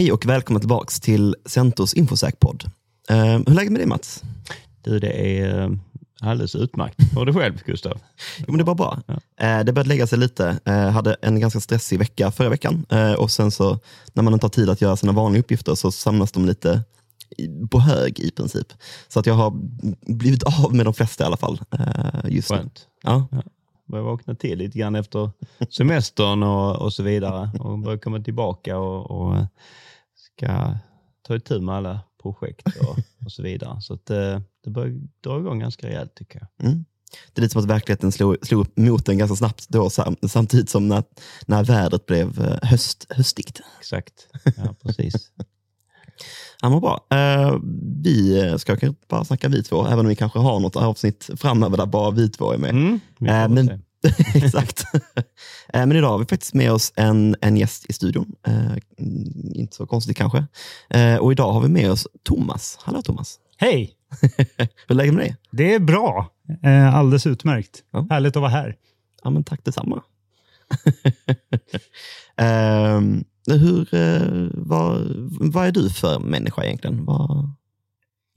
Hej och välkomna tillbaka till Centos Infosäk-podd. Uh, hur är läget med dig Mats? Du, det är eh, alldeles utmärkt. Har du själv, Gustav? Jo, men det var bra. Ja. Uh, det började lägga sig lite. Uh, hade en ganska stressig vecka förra veckan. Och sen så när man inte har tid att göra sina vanliga uppgifter så samlas de lite på hög i princip. Så att jag har blivit av med de flesta i alla fall. just Skönt. Nu. Ja. ja börjar vakna till lite grann efter semestern och, och så vidare och börjar komma tillbaka och, och ska ta itu med alla projekt och, och så vidare. Så att det, eh, det börjar dra igång ganska rejält tycker jag. Mm. Det är lite som att verkligheten slog, slog mot en ganska snabbt då, samtidigt som när, när vädret blev eh, höst, höstigt. Exakt, ja precis. Ja, men bra. Uh, vi ska kanske bara snacka vi två, även om vi kanske har något avsnitt framöver där bara vi två är med. Mm, uh, men, exakt. uh, men idag har vi faktiskt med oss en, en gäst i studion. inte så konstigt kanske. och idag har vi med oss Thomas. Hallå Thomas. Hej! Hur är läget med dig? Det är bra. alldeles utmärkt. Ja. Härligt att vara här. Ja, men tack detsamma. hur, eh, vad, vad är du för människa egentligen? Vad...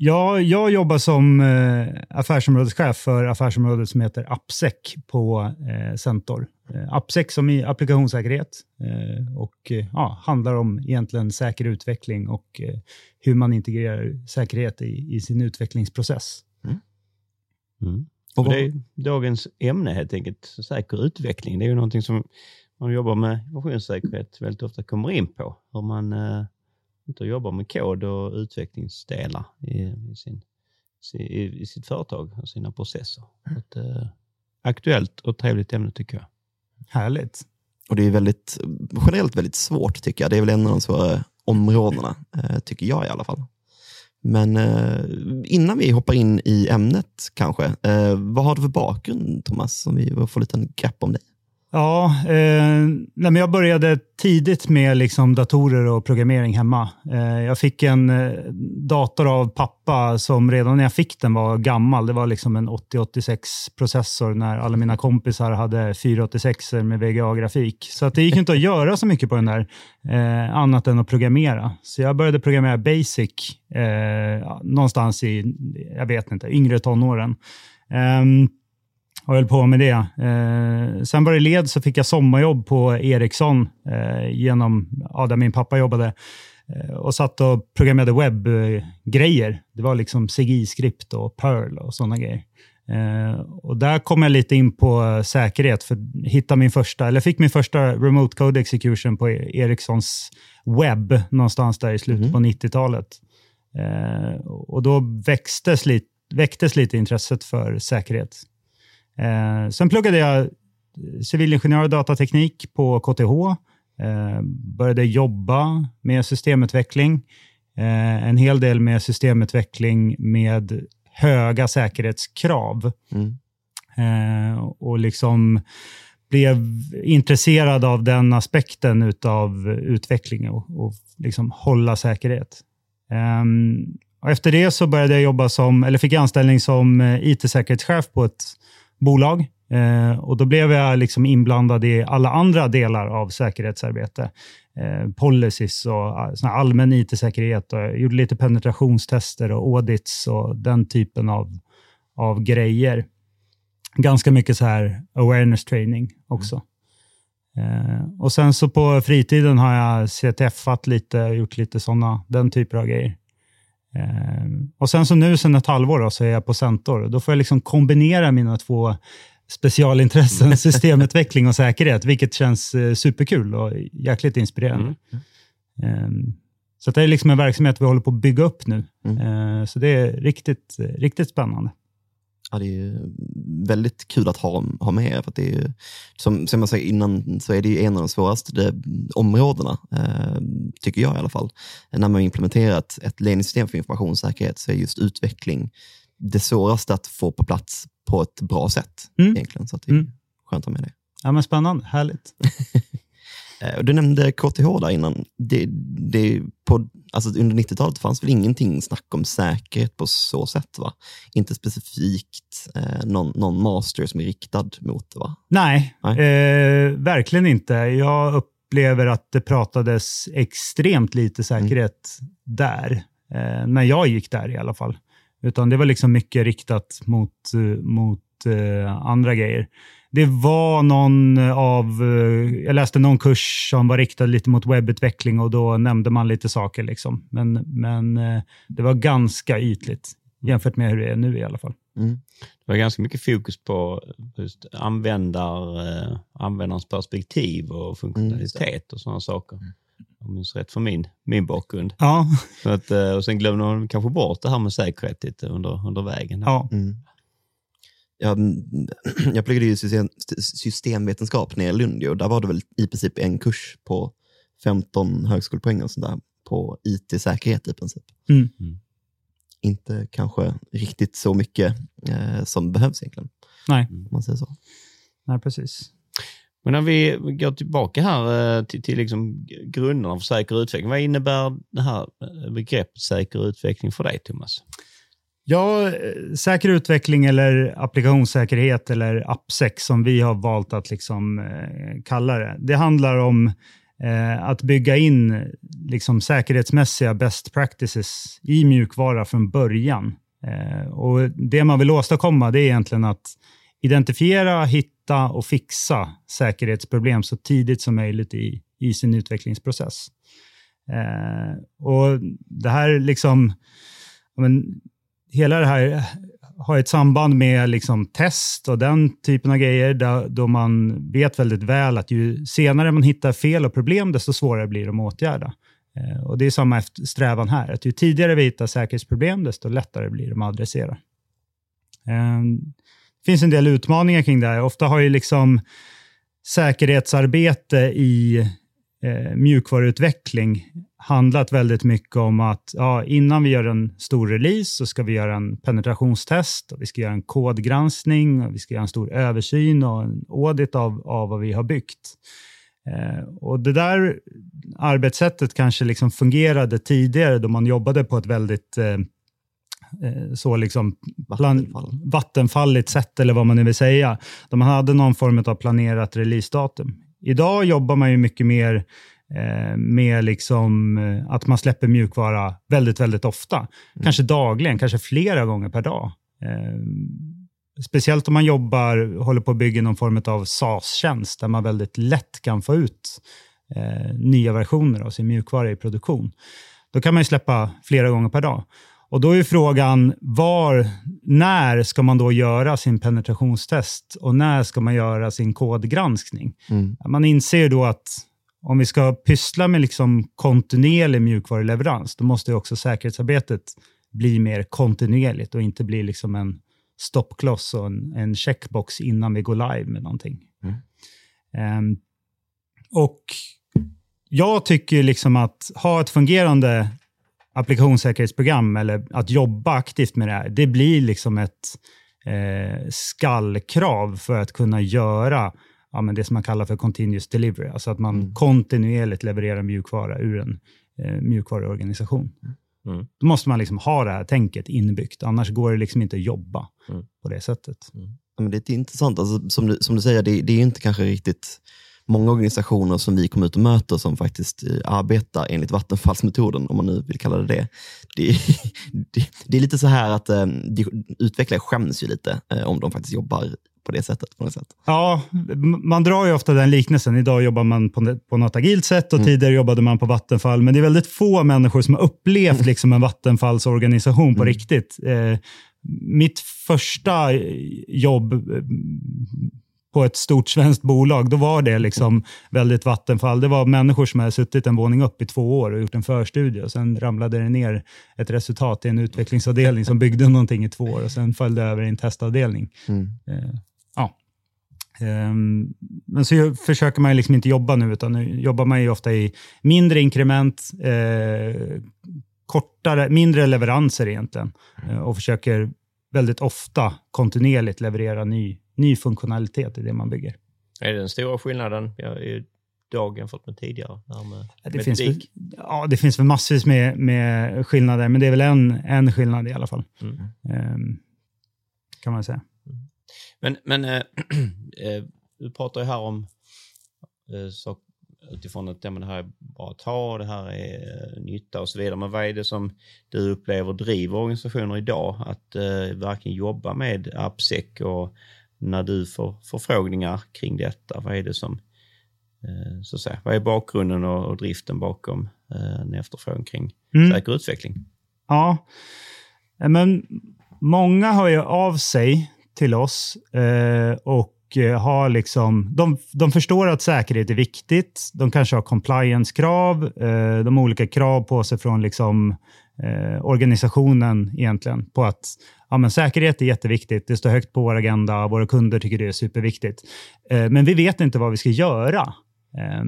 Ja, jag jobbar som eh, affärsområdeschef för affärsområdet som heter AppSec på eh, Centor. Eh, AppSec som i applikationssäkerhet eh, och eh, ja, handlar om egentligen säker utveckling och eh, hur man integrerar säkerhet i, i sin utvecklingsprocess. Mm. Mm. Och det är dagens ämne helt enkelt, säker utveckling. Det är ju någonting som man jobbar med informationssäkerhet väldigt ofta kommer in på. Hur man eh, inte jobbar med kod och utvecklingsdelar i, i, sin, i, i sitt företag och sina processer. Mm. Ett, eh, aktuellt och trevligt ämne tycker jag. Härligt. Och det är väldigt, generellt väldigt svårt tycker jag. Det är väl en av de svåra områdena, eh, tycker jag i alla fall. Men eh, innan vi hoppar in i ämnet kanske, eh, vad har du för bakgrund Thomas, som vi får lite grepp om dig? Ja, eh, nej men jag började tidigt med liksom datorer och programmering hemma. Eh, jag fick en eh, dator av pappa som redan när jag fick den var gammal. Det var liksom en 8086-processor när alla mina kompisar hade 486 med VGA-grafik. Så att det gick inte att göra så mycket på den där, eh, annat än att programmera. Så jag började programmera Basic eh, någonstans i, jag vet inte, yngre tonåren. Um, och höll på med det. Eh, sen var det led så fick jag sommarjobb på Ericsson eh, genom, ja, där min pappa jobbade eh, och satt och programmerade webbgrejer. Det var liksom CGI-skript och Perl och sådana grejer. Eh, och där kom jag lite in på säkerhet, för hitta min första, eller fick min första remote code execution på Ericssons webb någonstans där i slutet mm. på 90-talet. Eh, och då växtes lite, väcktes lite intresset för säkerhet. Eh, sen pluggade jag civilingenjör och datateknik på KTH. Eh, började jobba med systemutveckling. Eh, en hel del med systemutveckling med höga säkerhetskrav. Mm. Eh, och liksom blev intresserad av den aspekten av utveckling och, och liksom hålla säkerhet. Um, och efter det så började jag jobba som, eller fick anställning som eh, it-säkerhetschef på ett bolag. Eh, och Då blev jag liksom inblandad i alla andra delar av säkerhetsarbete. Eh, policies och eh, såna allmän it-säkerhet. Och jag gjorde lite penetrationstester och audits och den typen av, av grejer. Ganska mycket så här awareness training också. Mm. Eh, och Sen så på fritiden har jag CTF-at lite, gjort lite sådana, den typen av grejer. Eh, och sen så nu, sen ett halvår, då, så är jag på Centor. Då får jag liksom kombinera mina två specialintressen, systemutveckling och säkerhet, vilket känns eh, superkul och jäkligt inspirerande. Mm. Um, så det är liksom en verksamhet vi håller på att bygga upp nu. Mm. Uh, så det är riktigt, riktigt spännande. Ja, det är väldigt kul att ha, ha med er. För det är, som, som jag sa innan så är det en av de svåraste områdena, eh, tycker jag i alla fall. När man implementerar ett, ett ledningssystem för informationssäkerhet så är just utveckling det svåraste att få på plats på ett bra sätt. Mm. egentligen. Så det är mm. skönt att ha med det. Ja, men spännande. Härligt. Eh, du nämnde KTH där innan. Det, det, på, alltså under 90-talet fanns väl ingenting snack om säkerhet på så sätt? va? Inte specifikt eh, någon, någon master som är riktad mot det? va? Nej, Nej. Eh, verkligen inte. Jag upplever att det pratades extremt lite säkerhet mm. där. Eh, när jag gick där i alla fall. Utan det var liksom mycket riktat mot, mot eh, andra grejer. Det var någon av, eh, jag läste någon kurs som var riktad lite mot webbutveckling och då nämnde man lite saker. Liksom. Men, men eh, det var ganska ytligt jämfört med hur det är nu i alla fall. Mm. Det var ganska mycket fokus på just användar, eh, användarens perspektiv och funktionalitet mm. och sådana saker. Mm. Om jag minns rätt från min, min bakgrund. Ja. Så att, eh, och sen glömde man kanske bort det här med säkerhet lite under, under vägen. Ja. Mm. Jag, jag pluggade ju system, systemvetenskap nere i Lund och där var det väl i princip en kurs på 15 högskolepoäng och sånt där på IT-säkerhet i princip. Mm. Mm inte kanske riktigt så mycket eh, som behövs egentligen. Nej. Om man säger så. Nej, precis. Men när vi går tillbaka här eh, till, till liksom grunderna för säker utveckling. Vad innebär det här eh, begreppet säker utveckling för dig, Thomas? Ja, eh, säker utveckling eller applikationssäkerhet eller AppSec som vi har valt att liksom, eh, kalla det. Det handlar om eh, att bygga in liksom, säkerhetsmässiga best practices i mjukvara från början. Eh, och Det man vill åstadkomma det är egentligen att identifiera, hitta och fixa säkerhetsproblem så tidigt som möjligt i, i sin utvecklingsprocess. Eh, och Det här liksom, men, hela det här har ett samband med liksom test och den typen av grejer, där, då man vet väldigt väl att ju senare man hittar fel och problem, desto svårare blir de att åtgärda. Eh, och Det är samma strävan här, att ju tidigare vi hittar säkerhetsproblem, desto lättare blir de att adressera. Eh, det finns en del utmaningar kring det här. Ofta har ju liksom säkerhetsarbete i eh, mjukvaruutveckling handlat väldigt mycket om att ja, innan vi gör en stor release så ska vi göra en penetrationstest, och vi ska göra en kodgranskning, och vi ska göra en stor översyn och en audit av, av vad vi har byggt. Eh, och Det där arbetssättet kanske liksom fungerade tidigare då man jobbade på ett väldigt eh, eh så liksom Vattenfall. vattenfalligt sätt, eller vad man nu vill säga. Då man hade någon form av planerat releasedatum. Idag jobbar man ju mycket mer eh, med liksom, eh, att man släpper mjukvara väldigt, väldigt ofta. Mm. Kanske dagligen, kanske flera gånger per dag. Eh, speciellt om man jobbar, håller på att bygga någon form av SaaS-tjänst där man väldigt lätt kan få ut eh, nya versioner av sin mjukvara i produktion. Då kan man släppa flera gånger per dag. Och Då är frågan, var, när ska man då göra sin penetrationstest och när ska man göra sin kodgranskning? Mm. Man inser då att om vi ska pyssla med liksom kontinuerlig mjukvaruleverans, då måste också säkerhetsarbetet bli mer kontinuerligt och inte bli liksom en stoppkloss och en, en checkbox innan vi går live med någonting. Mm. Um, och jag tycker liksom att ha ett fungerande applikationssäkerhetsprogram eller att jobba aktivt med det här, det blir liksom ett eh, skallkrav för att kunna göra ja, men det som man kallar för continuous delivery, alltså att man mm. kontinuerligt levererar mjukvara ur en eh, mjukvaruorganisation. Mm. Då måste man liksom ha det här tänket inbyggt, annars går det liksom inte att jobba mm. på det sättet. Mm. Men det är intressant, alltså, som, du, som du säger, det, det är inte kanske riktigt många organisationer som vi kommer ut och möter som faktiskt eh, arbetar enligt vattenfallsmetoden, om man nu vill kalla det det. Det, det, det är lite så här att eh, utvecklare skäms ju lite eh, om de faktiskt jobbar på det sättet. På något sätt. Ja, man drar ju ofta den liknelsen. Idag jobbar man på, på något agilt sätt och mm. tidigare jobbade man på Vattenfall. Men det är väldigt få människor som har upplevt mm. liksom en Vattenfallsorganisation på mm. riktigt. Eh, mitt första jobb på ett stort svenskt bolag, då var det liksom väldigt Vattenfall. Det var människor som hade suttit en våning upp i två år och gjort en förstudie och sen ramlade det ner ett resultat i en utvecklingsavdelning som byggde någonting i två år och sen följde det över i en testavdelning. Mm. Eh, ja. Um, men så försöker man liksom inte jobba nu, utan nu jobbar man ju ofta i mindre inkrement, eh, kortare, mindre leveranser egentligen eh, och försöker väldigt ofta kontinuerligt leverera ny ny funktionalitet i det man bygger. Är det den stora skillnaden idag jämfört med tidigare? Med det, finns väl, ja, det finns väl massvis med, med skillnader, men det är väl en, en skillnad i alla fall. Mm. Um, kan man säga. Mm. Men, men äh, du pratar ju här om äh, så, utifrån att ja, men det här är bra att ha, det här är nytta och så vidare. Men vad är det som du upplever driver organisationer idag att eh, verkligen jobba med AppSec och när du får förfrågningar kring detta, vad är det som eh, så att säga, vad är bakgrunden och, och driften bakom eh, en efterfrågan kring mm. säker utveckling? Ja, men många hör ju av sig till oss eh, och Eh, har liksom, de, de förstår att säkerhet är viktigt. De kanske har compliance-krav. Eh, de har olika krav på sig från liksom, eh, organisationen egentligen på att ja, men säkerhet är jätteviktigt. Det står högt på vår agenda. Våra kunder tycker det är superviktigt. Eh, men vi vet inte vad vi ska göra. Eh,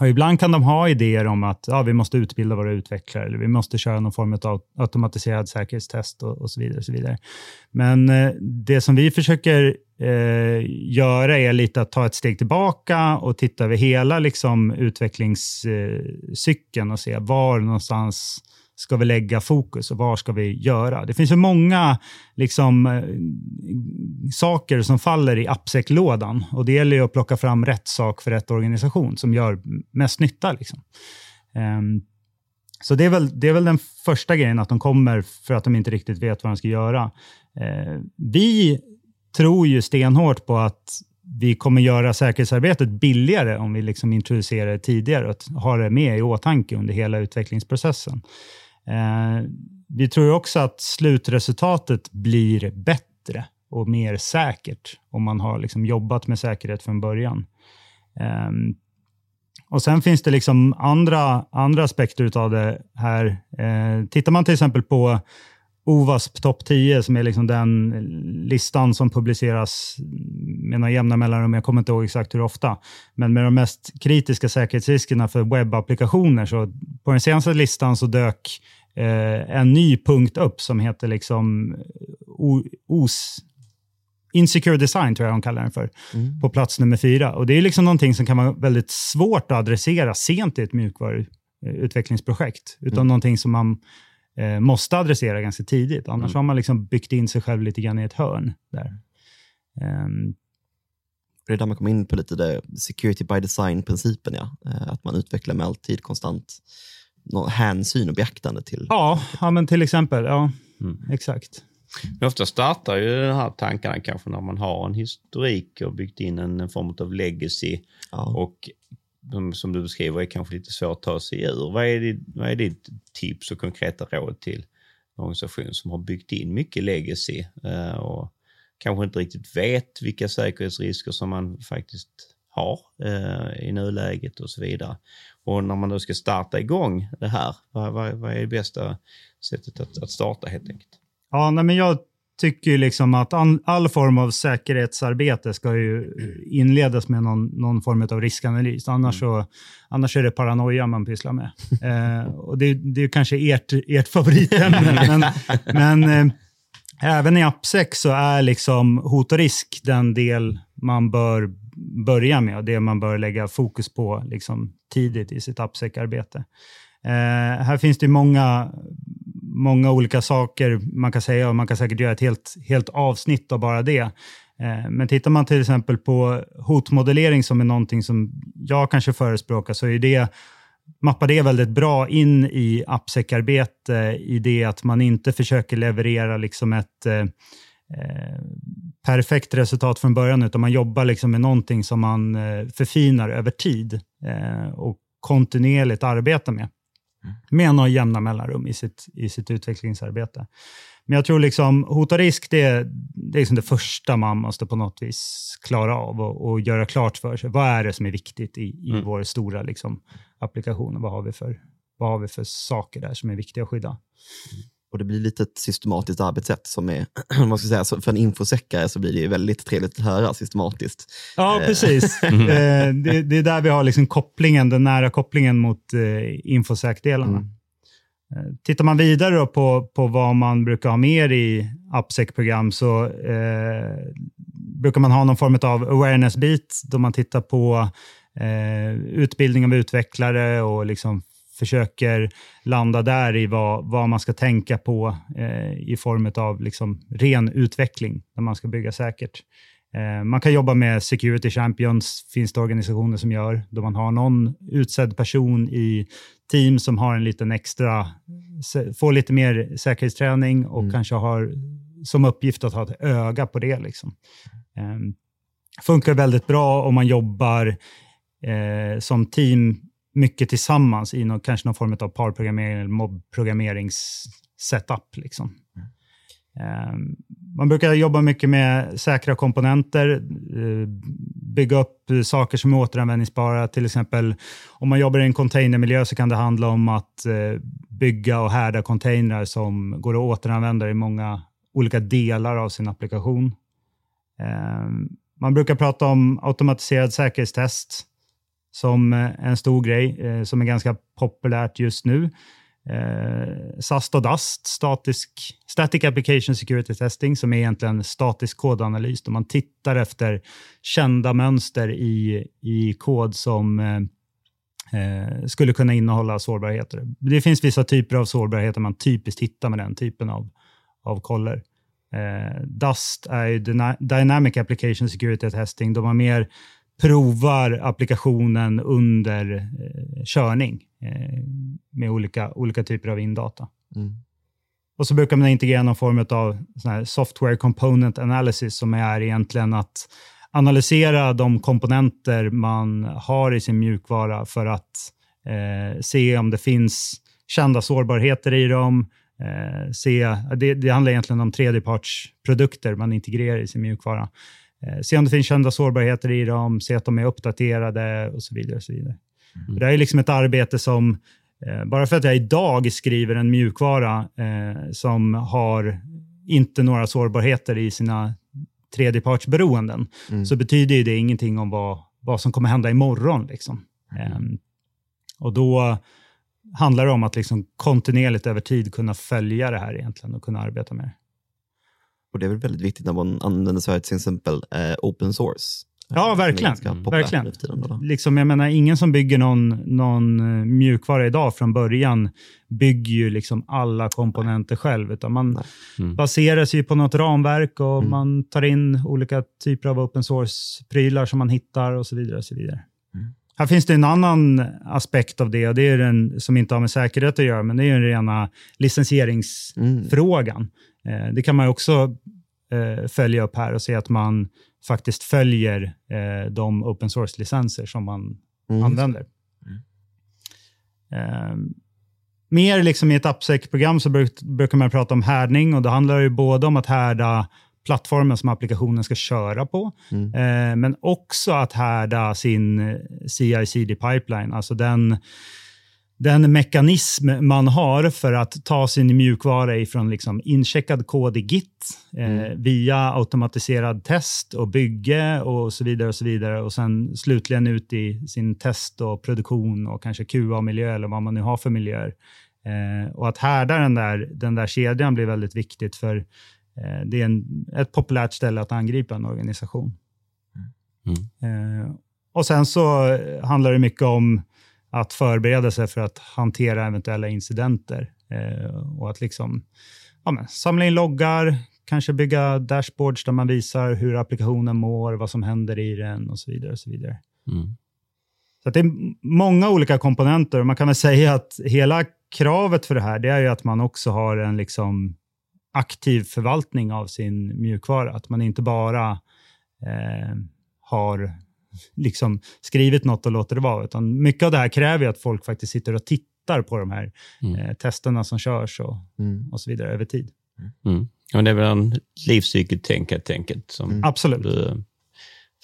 och ibland kan de ha idéer om att ja, vi måste utbilda våra utvecklare eller vi måste köra någon form av automatiserad säkerhetstest och, och så vidare. Och så vidare. Men eh, det som vi försöker eh, göra är lite att ta ett steg tillbaka och titta över hela liksom, utvecklingscykeln och se var någonstans ska vi lägga fokus och vad ska vi göra? Det finns ju många liksom, eh, saker som faller i appsäcklådan och det gäller ju att plocka fram rätt sak för rätt organisation som gör mest nytta. Liksom. Um, så det är, väl, det är väl den första grejen, att de kommer för att de inte riktigt vet vad de ska göra. Ehm, vi tror ju stenhårt på att vi kommer göra säkerhetsarbetet billigare om vi liksom introducerar det tidigare och har det med i åtanke under hela utvecklingsprocessen. Eh, vi tror också att slutresultatet blir bättre och mer säkert om man har liksom jobbat med säkerhet från början. Eh, och Sen finns det liksom andra, andra aspekter av det här. Eh, tittar man till exempel på OWASP topp 10, som är liksom den listan som publiceras med några jämna mellanrum, jag kommer inte ihåg exakt hur ofta, men med de mest kritiska säkerhetsriskerna för webbapplikationer, så på den senaste listan så dök eh, en ny punkt upp som heter liksom OS, Insecure Design, tror jag de kallar den för, mm. på plats nummer fyra. Och Det är liksom någonting som kan vara väldigt svårt att adressera sent i ett mjukvaruutvecklingsprojekt, utan mm. någonting som man eh, måste adressera ganska tidigt. Annars mm. har man liksom byggt in sig själv lite grann i ett hörn. där. Um, det är där man kommer in på lite det security by design-principen, ja. Eh, att man utvecklar med alltid konstant hänsyn och beaktande till. Ja, ja men till exempel. Ja, mm. exakt. Ofta startar ju de här tankarna kanske när man har en historik och byggt in en, en form av legacy ja. och som du beskriver är kanske lite svårt att ta sig ur. Vad är, ditt, vad är ditt tips och konkreta råd till en organisation som har byggt in mycket legacy eh, och kanske inte riktigt vet vilka säkerhetsrisker som man faktiskt har eh, i nuläget och så vidare. Och när man då ska starta igång det här, vad, vad, vad är det bästa sättet att, att starta helt enkelt? Ja, nej, men jag tycker liksom att all, form av säkerhetsarbete ska ju inledas med någon, någon form av riskanalys. Annars, mm. så, annars är det paranoia man pysslar med. Eh, och det, det är kanske ert, ert favoritämne, men, men eh, även i AppSec så är liksom hot och risk den del man bör börja med och det man bör lägga fokus på liksom, tidigt i sitt AppSec-arbete. Eh, här finns det många, många olika saker man kan säga och man kan säkert göra ett helt, helt avsnitt av bara det. Eh, men tittar man till exempel på hotmodellering som är någonting som jag kanske förespråkar så är det mappar det väldigt bra in i appsäckarbete i det att man inte försöker leverera liksom ett eh, eh, perfekt resultat från början, utan man jobbar liksom med någonting som man eh, förfinar över tid eh, och kontinuerligt arbetar med. Mm. Med några jämna mellanrum i sitt, i sitt utvecklingsarbete. Men jag tror liksom hot och risk, det, är, det är liksom det första man måste på något vis klara av och, och göra klart för sig. Vad är det som är viktigt i, i mm. vår stora liksom, applikation? Vad har, vi för, vad har vi för saker där som är viktiga att skydda? Och det blir lite ett systematiskt arbetssätt som är, man ska säga, för en infosäckare så blir det väldigt trevligt att höra systematiskt. Ja, eh. precis. Mm. Eh, det, det, är där vi har liksom kopplingen, den nära kopplingen mot eh, infosäkdelarna. Mm. Tittar man vidare på, på vad man brukar ha mer i AppSec-program så eh, brukar man ha någon form av awareness-bit då man tittar på eh, utbildning av utvecklare och liksom försöker landa där i vad, vad man ska tänka på eh, i form av liksom ren utveckling när man ska bygga säkert. Eh, man kan jobba med security champions, finns det organisationer som gör, då man har någon utsedd person i team som har en liten extra, får lite mer säkerhetsträning och mm. kanske har som uppgift att ha ett öga på det. Liksom. Eh, funkar väldigt bra om man jobbar eh, som team mycket tillsammans i någon, kanske någon form av parprogrammering eller mobbprogrammeringssetup. Liksom. Mm. Man brukar jobba mycket med säkra komponenter, eh, bygga upp saker som är återanvändningsbara. Till exempel om man jobbar i en containermiljö så kan det handla om att eh, bygga och härda containrar som går att återanvända i många olika delar av sin applikation. Man brukar prata om automatiserad säkerhetstest som eh, en stor grej eh, som är ganska populärt just nu. Eh, SAST och DAST, statisk, Static Application Security Testing, som är egentligen statisk kodanalys, där man tittar efter kända mönster i, i kod som eh, eh skulle kunna innehålla sårbarheter. Det finns vissa typer av sårbarheter man typiskt hittar med den typen av, av koller. Eh, DAST är Dynamic Application Security Testing, De har mer provar applikationen under eh, körning eh, med olika, olika typer av indata. Mm. Och så brukar man integrera någon form av software component analysis som är egentligen att analysera de komponenter man har i sin mjukvara för att eh, se om det finns kända sårbarheter i dem. Eh, se, det, det handlar egentligen om tredjepartsprodukter man integrerar i sin mjukvara. Eh, se om det finns kända sårbarheter i dem, se att de är uppdaterade och så vidare. Och så vidare. Mm. Det är liksom ett arbete som, eh, bara för att jag idag skriver en mjukvara eh, som har inte några sårbarheter i sina tredjepartsberoenden, mm. så betyder det ingenting om vad, vad som kommer hända imorgon. Liksom. Mm. Um, och då handlar det om att liksom kontinuerligt över tid kunna följa det här egentligen och kunna arbeta med det. Och det är väl väldigt viktigt när man använder sig av till exempel eh, open source. Ja, eh, verkligen. verkligen. Liksom, jag menar, ingen som bygger någon, någon eh, mjukvara idag från början bygger ju liksom alla komponenter själv, utan man mm. baserar sig på något ramverk och mm. man tar in olika typer av open source-prylar som man hittar och så vidare. Och så vidare. Mm. Här finns det en annan aspekt av det, och det är den som inte har med säkerhet att göra, men det är den rena licensieringsfrågan. Eh, det kan man också eh, följa upp här och se att man faktiskt följer eh, de open source-licenser som man mm. använder. Mm. mer liksom i ett AppSec-program så brukar man prata om härdning och det handlar ju både om att härda plattformen som applikationen ska köra på, mm. eh, men också att härda sin CI-CD pipeline, alltså den den mekanism man har för att ta sin mjukvara ifrån liksom incheckad kod i Git eh, mm. via automatiserad test och bygge och så vidare och så vidare och sen slutligen ut i sin test och produktion och kanske QA-miljö eller vad man nu har för miljöer. Eh, och att härda den där, den där kedjan blir väldigt viktigt för eh, det är en, ett populärt ställe att angripa en organisation. Mm. Eh, och sen så handlar det mycket om att förbereda sig för att hantera eventuella incidenter eh, och att liksom, ja, men, samla in loggar, kanske bygga dashboards där man visar hur applikationen mår, vad som händer i den och så vidare. Och så vidare. Mm. Så det är många olika komponenter. Man kan väl säga att hela kravet för det här det är ju att man också har en liksom aktiv förvaltning av sin mjukvara. Att man inte bara eh, har liksom skrivit något och låter det vara. Utan mycket av det här kräver att folk faktiskt sitter och tittar på de här mm. eh, testerna som körs och, mm. och så vidare över tid. Mm. Och det är väl en livscykeltänk helt enkelt som mm. Absolut. du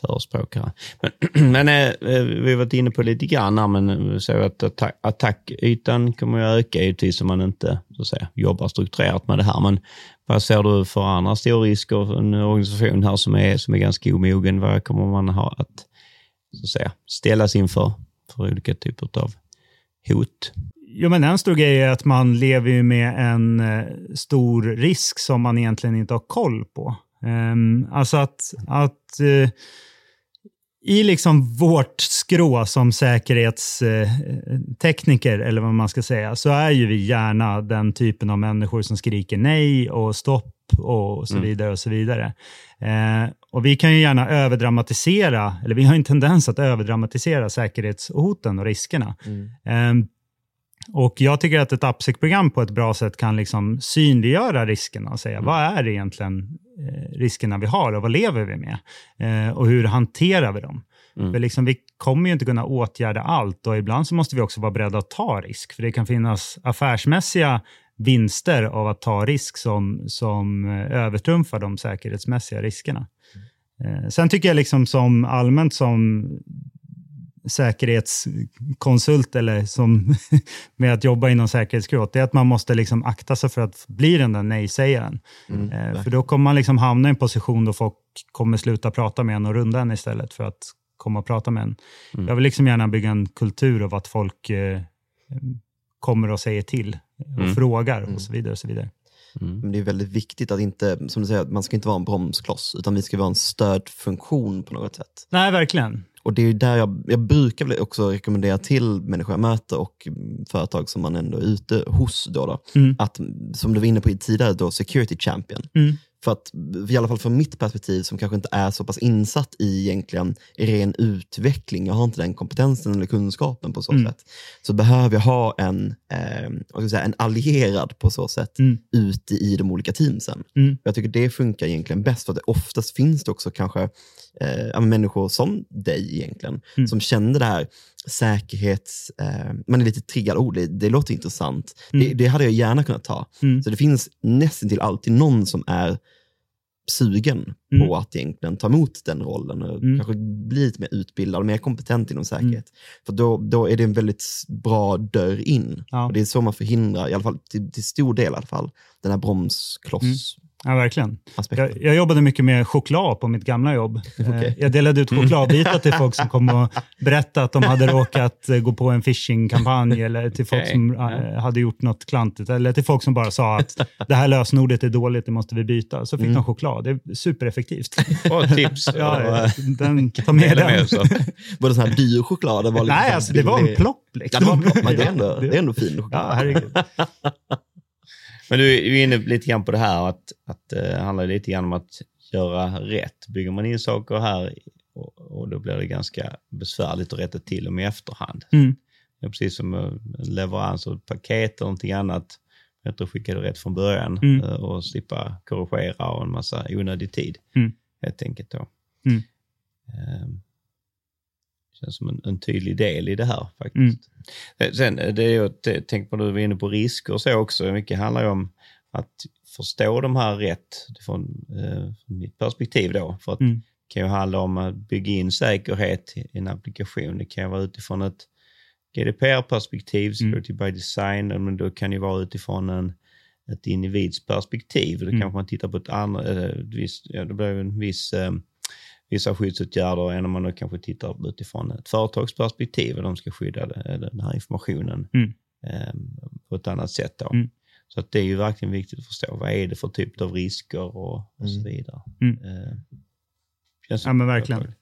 förespråkare. Men, men eh, eh, vi har varit inne på lite grann här, men så att attack, attackytan kommer att öka givetvis om man inte så att säga, jobbar strukturerat med det här. Men vad ser du för andra stora risker för en organisation här som är, som är ganska omogen? Vad kommer man ha att så att säga, ställas inför för olika typer av hot. Jo, men en stor grej är att man lever med en eh, stor risk som man egentligen inte har koll på. Um, alltså att, att uh, i liksom vårt skrå som säkerhetstekniker, eller vad man ska säga, så är ju vi gärna den typen av människor som skriker nej och stopp och så mm. vidare. och så vidare. Eh, och Vi kan ju gärna överdramatisera, eller vi har en tendens att överdramatisera säkerhetshoten och riskerna. Mm. Eh, och Jag tycker att ett AppSec-program på ett bra sätt kan liksom synliggöra riskerna och säga mm. vad är egentligen eh, riskerna vi har och vad lever vi med? Eh, och hur hanterar vi dem? Mm. För liksom, vi kommer ju inte kunna åtgärda allt och ibland så måste vi också vara beredda att ta risk. För det kan finnas affärsmässiga vinster av att ta risk som, som eh, övertrumfar de säkerhetsmässiga riskerna. Mm. Sen tycker jag liksom som allmänt som säkerhetskonsult eller som med att jobba inom säkerhetsgråt, det är att man måste liksom akta sig för att bli den där nej-sägaren. Mm, eh, för då kommer man liksom hamna i en position då folk kommer sluta prata med en och runda en istället för att komma och prata med en. Mm. Jag vill liksom gärna bygga en kultur av att folk eh, kommer och säger till och mm. frågar och mm. så vidare. Och så vidare. Mm. Men det är väldigt viktigt att inte, som du säger, man ska inte vara en bromskloss, utan vi ska vara en stödfunktion på något sätt. Nej, verkligen. Och det är där jag, jag brukar också rekommendera till människor jag möter och företag som man ändå är ute hos, då, då mm. att som du var inne på tidigare, då, security champion. Mm. För att, i alla fall från mitt perspektiv som kanske inte är så pass insatt i egentligen ren utveckling, jag har inte den kompetensen eller kunskapen på så mm. sätt, så behöver jag ha en, eh, säga, en allierad på så sätt mm. ute i de olika teamsen. Mm. Jag tycker det funkar egentligen bäst, för att oftast finns det också kanske eh, människor som dig egentligen, mm. som känner det här säkerhets... Eh, man är lite triggad, oh, det, det låter intressant. Mm. Det, det, hade jag gärna kunnat ta. Mm. Så det finns nästan till alltid någon som är sugen mm. på att egentligen ta emot den rollen och mm. kanske bli lite mer utbildad och mer kompetent inom säkerhet. Mm. För då, då är det en väldigt bra dörr in. Ja. Och Det är så man förhindrar, i alla fall till, till stor del i alla fall, den här bromskloss Ja, verkligen. Jag, jag, jobbade mycket med choklad på mitt gamla jobb. Okay. Eh, jag delade ut chokladbitar till folk som kom och berättade att de hade råkat eh, gå på en phishing-kampanj eller till folk som eh, hade gjort något klantigt. Eller till folk som bara sa att det här lösenordet är dåligt, det måste vi byta. Så fick mm. de choklad. Det är supereffektivt. Och tips. ja, den, ta med den. Var det sån här dyr choklad? Var Nej, alltså, det var en plopp. Liksom. Det var en plopp, men det är ändå, det är ändå fin choklad. Ja, herregud. Men du är inne lite grann på det här att, att det eh, handlar lite grann om att göra rätt. Bygger man in saker här och, och då blir det ganska besvärligt att rätta till dem i efterhand. Mm. Det är precis som en leverans av paket eller någonting annat. Bättre att skicka det rätt från början mm. Eh, och slippa korrigera och en massa onödig tid. Mm. Helt enkelt då. Mm. Um, känns som en, en, tydlig del i det här faktiskt. Mm. Sen det är ju, tänk på du var inne på risker och så också. Mycket handlar ju om att förstå de här rätt från, eh, från mitt perspektiv då. För att mm. det kan ju handla om att bygga in säkerhet i en applikation. Det kan ju vara utifrån ett GDPR-perspektiv, security mm. by design, men då kan det vara utifrån en, ett individsperspektiv. Då mm. kanske man tittar på ett annat, äh, viss, ja, det blir en viss äh, vissa skyddsåtgärder än om man kanske tittar utifrån ett företagsperspektiv och de ska skydda den här informationen mm. eh, på ett annat sätt. Mm. Så att det är ju verkligen viktigt att förstå vad är det för typ av risker och, och mm. så vidare. Mm. Eh, ja men verkligen.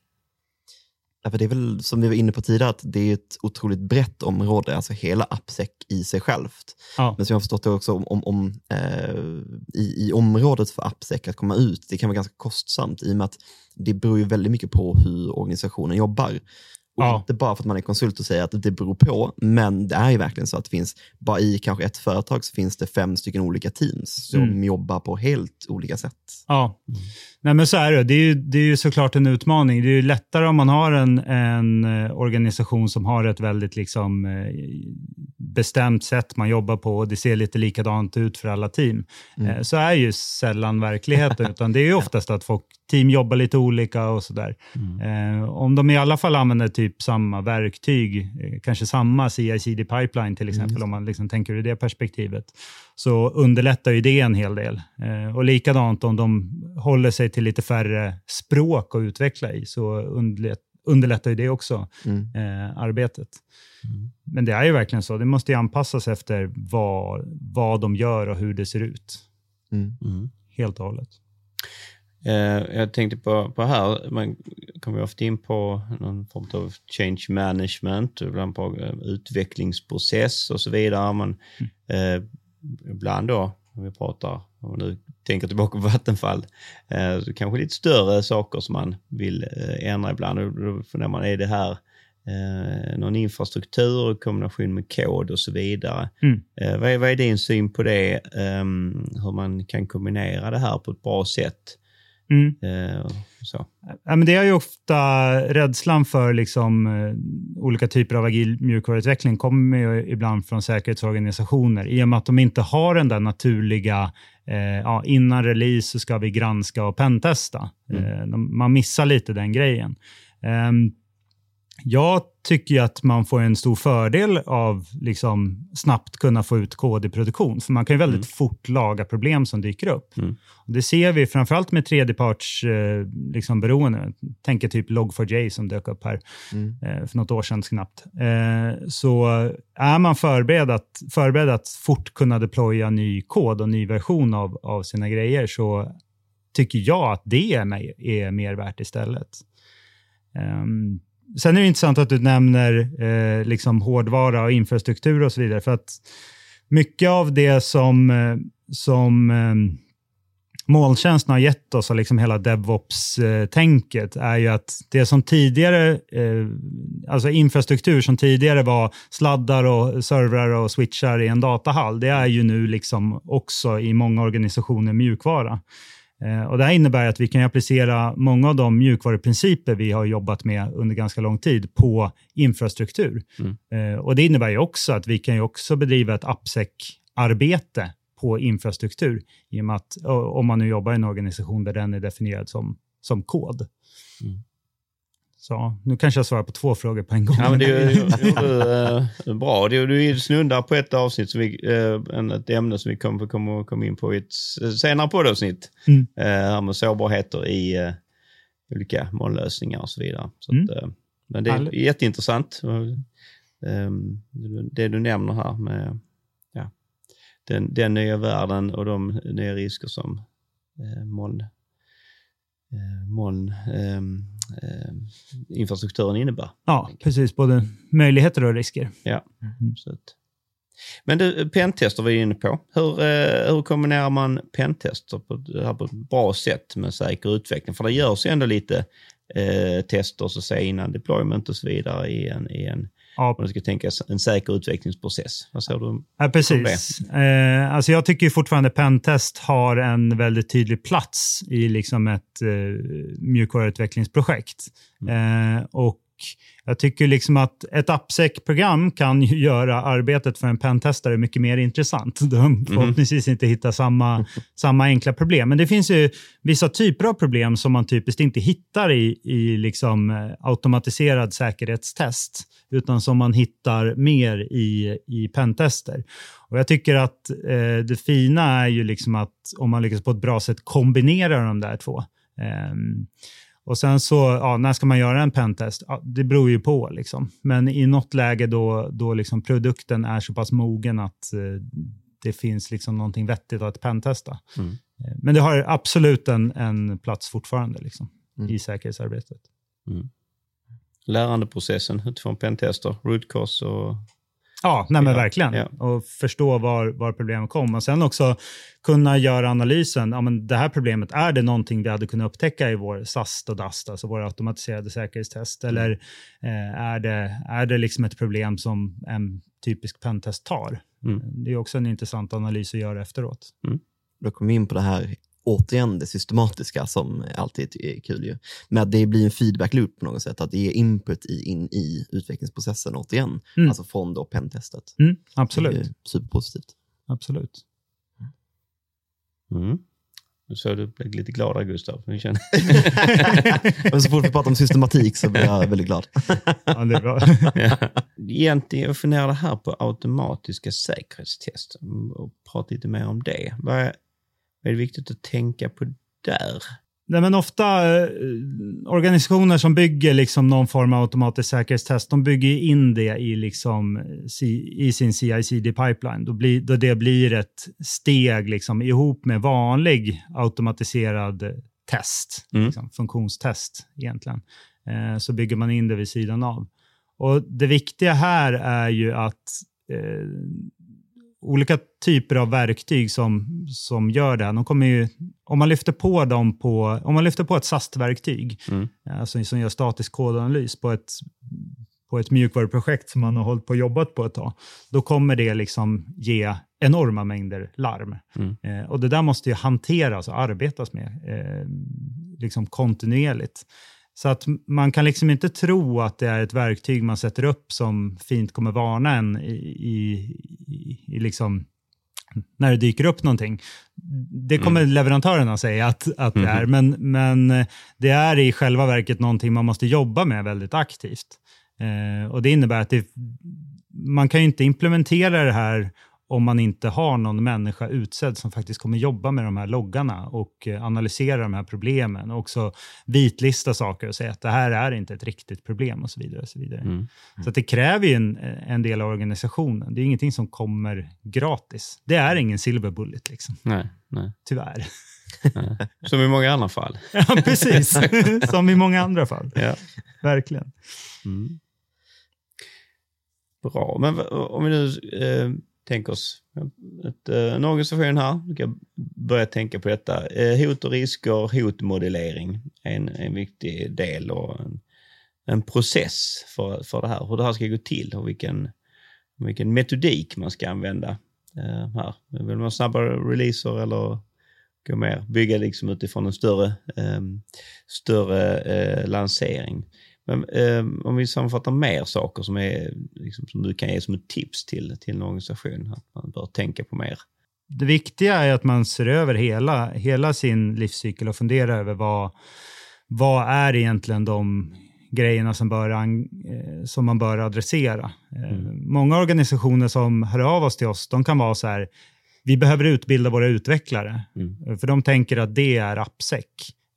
Det är väl som vi var inne på tidigare, att det är ett otroligt brett område, alltså hela AppSec i sig självt. Ja. Men som jag har förstått det också, om, om, om eh, i, i, området för AppSec att komma ut, det kan vara ganska kostsamt i och med att det beror ju väldigt mycket på hur organisationen jobbar. Och ja. Inte bara för att man är konsult och säger att det beror på, men det är ju verkligen så att det finns, bara i kanske ett företag så finns det fem stycken olika teams som mm. jobbar på helt olika sätt. Ja, mm. Nej, men så är det. Det är, ju, det är ju såklart en utmaning. Det är ju lättare om man har en, en eh, organisation som har ett väldigt liksom, eh, bestämt sätt man jobber på och det ser lite likadant ut för alla team. Mm. Eh, så är ju sällan verkligheten, utan det är ju oftast att folk, team jobbar lite olika och sådär. Mm. Om de i alla fall använder typ samma verktyg, kanske samma CI-CD pipeline till exempel, mm. om man liksom tänker ur det perspektivet, så underlättar ju det en hel del. Och likadant om de håller sig till lite färre språk att utveckla i, så underlättar ju det också mm. eh, arbetet. Mm. Men det är ju verkligen så, det måste ju anpassas efter vad, vad de gör och hur det ser ut. Mm. mm. Helt och hållet. Eh, jag tänkte på, på här, man kommer ofta in på någon form av change management, ibland på eh, utvecklingsprocess och så vidare. Man, mm. eh, ibland då, om vi pratar, om man nu tänker tillbaka på Vattenfall, eh, kanske lite större saker som man vill eh, ändra ibland. Då funderar man, är det här eh, någon infrastruktur i kombination med kod och så vidare. Mm. Eh, vad, är, vad är din syn på det? Um, hur man kan kombinera det här på ett bra sätt? Mm. Eh, så. Ja, men det är ju ofta rädslan för liksom, eh, olika typer av agil mjukvaruutveckling kommer ju ibland från säkerhetsorganisationer i och med att de inte har den där naturliga eh, ja, innan release så ska vi granska och pentesta. Mm. Eh, man missar lite den grejen. Um, jag tycker att man får en stor fördel av liksom snabbt kunna få ut kod i produktion. För man kan ju väldigt mm. fort laga problem som dyker upp. Mm. det ser vi framförallt med tredjeparts eh, liksom beroende. Tänker typ Log4j som dök upp här mm. eh, för något år sedan knappt. Eh, så är man förberedd att, förberedd att fort kunna deploya ny kod och ny version av, av sina grejer så tycker jag att det är, är mer värt istället. Um, Sen är det intressant att du nämner eh, liksom hårdvara och infrastruktur och så vidare. För att mycket av det som, eh, som eh, molntjänsten har gett oss, och liksom hela DevOps-tänket, är ju att det som tidigare, eh, alltså infrastruktur som tidigare var sladdar och servrar och switchar i en datahall, det är ju nu liksom också i många organisationer mjukvara. Eh, och det här innebär att vi kan applicera många av de mjukvaruprinciper vi har jobbat med under ganska lång tid på infrastruktur. Mm. Eh, och Det innebär ju också att vi kan också bedriva ett AppSec-arbete på infrastruktur, i och med att om man nu jobbar i en organisation där den är definierad som, som kod. Mm. Så nu kanske jag svarar på två frågor på en gång. Ja, men det är uh, bra. Du, du snuddar på ett avsnitt, som vi, uh, ett ämne som vi kommer, kommer komma in på i ett senare poddavsnitt. Mm. Med sårbarheter i olika molnlösningar och så vidare. Så mm. att, men det är All... jätteintressant. Um, det du nämner här med ja, den, den nya världen och de nya risker som moln, moln um, eh, infrastrukturen innebär. Ja, precis. Både möjligheter och risker. Ja, mm. att. Men du, pentester var vi inne på. Hur, eh, hur kombinerar man pentester på, på ett bra sätt med säker utveckling? För det görs ju ändå lite eh, tester så att säga, innan deployment och så vidare i en, i en Ja. Om du ska tänka en säker utvecklingsprocess. Vad säger du ja, precis. Eh, alltså jag tycker fortfarande Pentest har en väldigt tydlig plats i liksom ett eh, mjukvaruutvecklingsprojekt. Mm. Eh, och jag tycker liksom att ett AppSec-program kan göra arbetet för en pentestare mycket mer intressant. De mhm. förhoppningsvis inte hittar samma, samma enkla problem. Men det finns ju vissa typer av problem som man typiskt inte hittar i, i liksom eh, automatiserad säkerhetstest, utan som man hittar mer i, i pentester. Och jag tycker att eh, det fina är ju liksom att om man lyckas på ett bra sätt kombinera de där två. Um, och sen så, ja, när ska man göra en pentest? Ja, det beror ju på. Liksom. Men i något läge då, då liksom produkten är så pass mogen att eh, det finns liksom någonting vettigt att pentesta. Mm. Eh, men det har absolut en, en plats fortfarande liksom, mm. i säkerhetsarbetet. Mm. Lärandeprocessen utifrån pentester, root cause och Ja, nej men verkligen. Ja. Och förstå var, var problemet kom. Och sen också kunna göra analysen. Ja, men det här problemet, är det någonting vi hade kunnat upptäcka i vår SAST och DAST, alltså våra automatiserade säkerhetstest? Mm. Eller eh, är, det, är det liksom ett problem som en typisk pentest tar? Mm. Det är också en intressant analys att göra efteråt. Mm. Då kommer vi in på det här återigen det systematiska som alltid är kul ju. Men att det blir en feedback loop på något sätt, att det ger input i, in i utvecklingsprocessen återigen. Mm. Alltså från då pentestet. Mm, absolut. Det är superpositivt. Absolut. Mm. Nu såg du blev lite glad där Gustav. Jag känner. Men så fort vi pratar om systematik så blir jag väldigt glad. ja, det är bra. Egentligen, jag funderade här på automatiska säkerhetstest och prata lite mer om det. Vad är, vad är det viktigt att tänka på där? Nej, men ofta eh, organisationer som bygger liksom någon form av automatisk säkerhetstest, de bygger in det i, liksom, i sin CI-CD-pipeline. Då, blir, då det blir ett steg liksom, ihop med vanlig automatiserad test, Mm. liksom, funktionstest egentligen. Eh, så bygger man in det vid sidan av. Och Det viktiga här är ju att eh, olika typer av verktyg som, som gör det här, de kommer ju, om man lyfter på dem på, om man lyfter på ett SAST-verktyg, Mm. alltså som gör statisk kodanalys på ett, på ett mjukvaruprojekt som man har hållit på och jobbat på ett tag, då kommer det liksom ge enorma mängder larm. Mm. Eh, och det där måste ju hanteras och arbetas med eh, liksom kontinuerligt. Så att man kan liksom inte tro att det är ett verktyg man sätter upp som fint kommer varna en i, i, i, liksom när det dyker upp någonting. Det kommer leverantörerna säga att, att det är, men, men det är i själva verket någonting man måste jobba med väldigt aktivt. Eh, och Det innebär att det, man kan ju inte implementera det här om man inte har någon människa utsedd som faktiskt kommer jobba med de här loggarna och eh, analysera de här problemen och också vitlista saker och säga att det här är inte ett riktigt problem och så vidare. Och så vidare. Mm. Så att det kräver ju en, en del av organisationen. Det är ingenting som kommer gratis. Det är ingen silver bullet, liksom, Nej, nej, tyvärr. nej. Som i många andra fall. ja, precis. som i många andra fall. Ja. Verkligen. Mm. Bra, men om vi nu eh, tänker oss ett, eh, en organisation här, vi kan börja tänka på detta. Eh, hot och risker, hotmodellering är en, en viktig del och en, en process för, för det här. Hur det här ska gå till och vilken, vilken metodik man ska använda eh, här. Vill man ha snabbare releaser eller gå mer, bygga liksom utifrån en större, större lansering. Men eh, om vi sammanfattar mer saker som, är, liksom, som du kan ge som ett tips till, till en organisation, att man bör tänka på mer. Det viktiga är att man ser över hela, hela sin livscykel och funderar över vad, vad är egentligen de grejerna som, bör, eh, som man bör adressera. Eh, Många organisationer som hör av oss till oss, de kan vara så här, vi behöver utbilda våra utvecklare, Mm. för de tänker att det är appsec.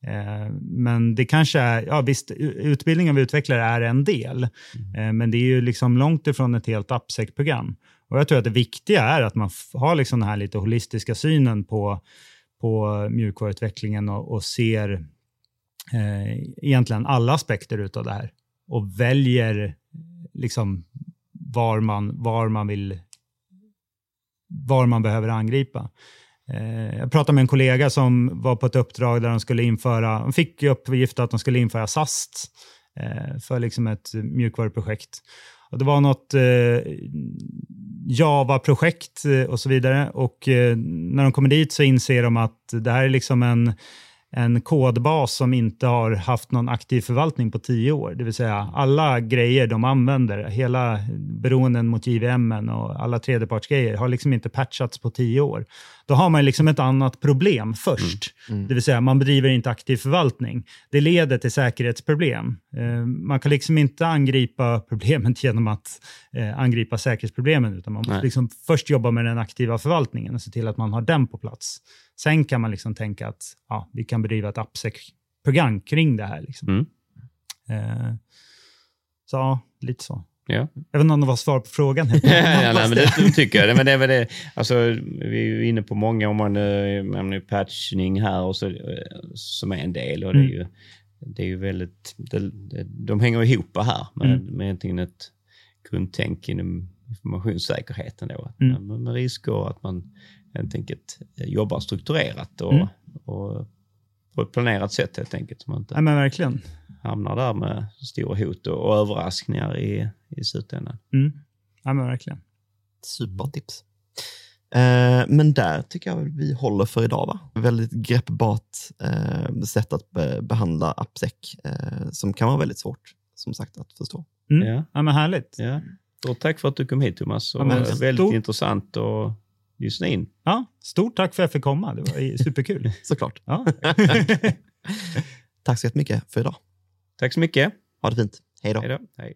Eh, Men det kanske är, ja visst, utbildning av utvecklare är en del, eh, men det är ju liksom långt ifrån ett helt appsec-program. Och jag tror att det viktiga är att man har liksom den här lite holistiska synen på, på mjukvaruutvecklingen och, och ser eh, egentligen alla aspekter utav det här och väljer liksom var man, var man vill var man behöver angripa. Eh, jag pratade med en kollega som var på ett uppdrag där de skulle införa, de fick i uppgift att de skulle införa SAST eh, för liksom ett mjukvaruprojekt. Och det var något eh, Java-projekt och så vidare. Och när de kommer dit så inser de att det här är liksom en, en kodbas som inte har haft någon aktiv förvaltning på tio år. Det vill säga alla grejer de använder, hela beroenden mot JVM och alla tredjepartsgrejer har liksom inte patchats på tio år. Då har man liksom ett annat problem först. Det vill säga man bedriver inte aktiv förvaltning. Det leder till säkerhetsproblem. Eh, man kan liksom inte angripa problemet genom att eh, angripa säkerhetsproblemen, utan man måste liksom först jobba med den aktiva förvaltningen och se till att man har den på plats. Sen kan man liksom tänka att ja, vi kan bedriva ett AppSec-program kring det här. Liksom. Mm. Eh, så ja, lite så. Ja. Jag vet inte om det var svar på frågan. ja, nej, men det, tycker jag. Men det är väl det. Alltså, vi är ju inne på många, om man äh, patchning här och så, eh, som är en del. Och det är Mm. ju, det är ju väldigt, det, de hänger ihop här med, Mm. med egentligen ett grundtänk inom informationssäkerheten. Då. Att Mm. Med risker, att man helt enkelt eh, jobbar strukturerat och, Mm. och på ett planerat sätt helt enkelt. Så man inte Nej, men verkligen. hamnar där med stora hot och, och överraskningar i, i slutändan. Mm. Nej, men verkligen. Supertips. Eh, men där tycker jag vi håller för idag. va? Väldigt greppbart eh, sätt att be behandla AppSec eh, som kan vara väldigt svårt som sagt att förstå. Mm. Ja. Ja, men härligt. Ja. Stort tack för att du kom hit Thomas. Och Ja, väldigt stort- intressant att lyssna in. Ja, stort tack för att jag fick komma. Det var superkul. Såklart. Ja. Tack så jättemycket för idag. Tack så mycket. Ha det fint. Hej då. Hej då. Hej.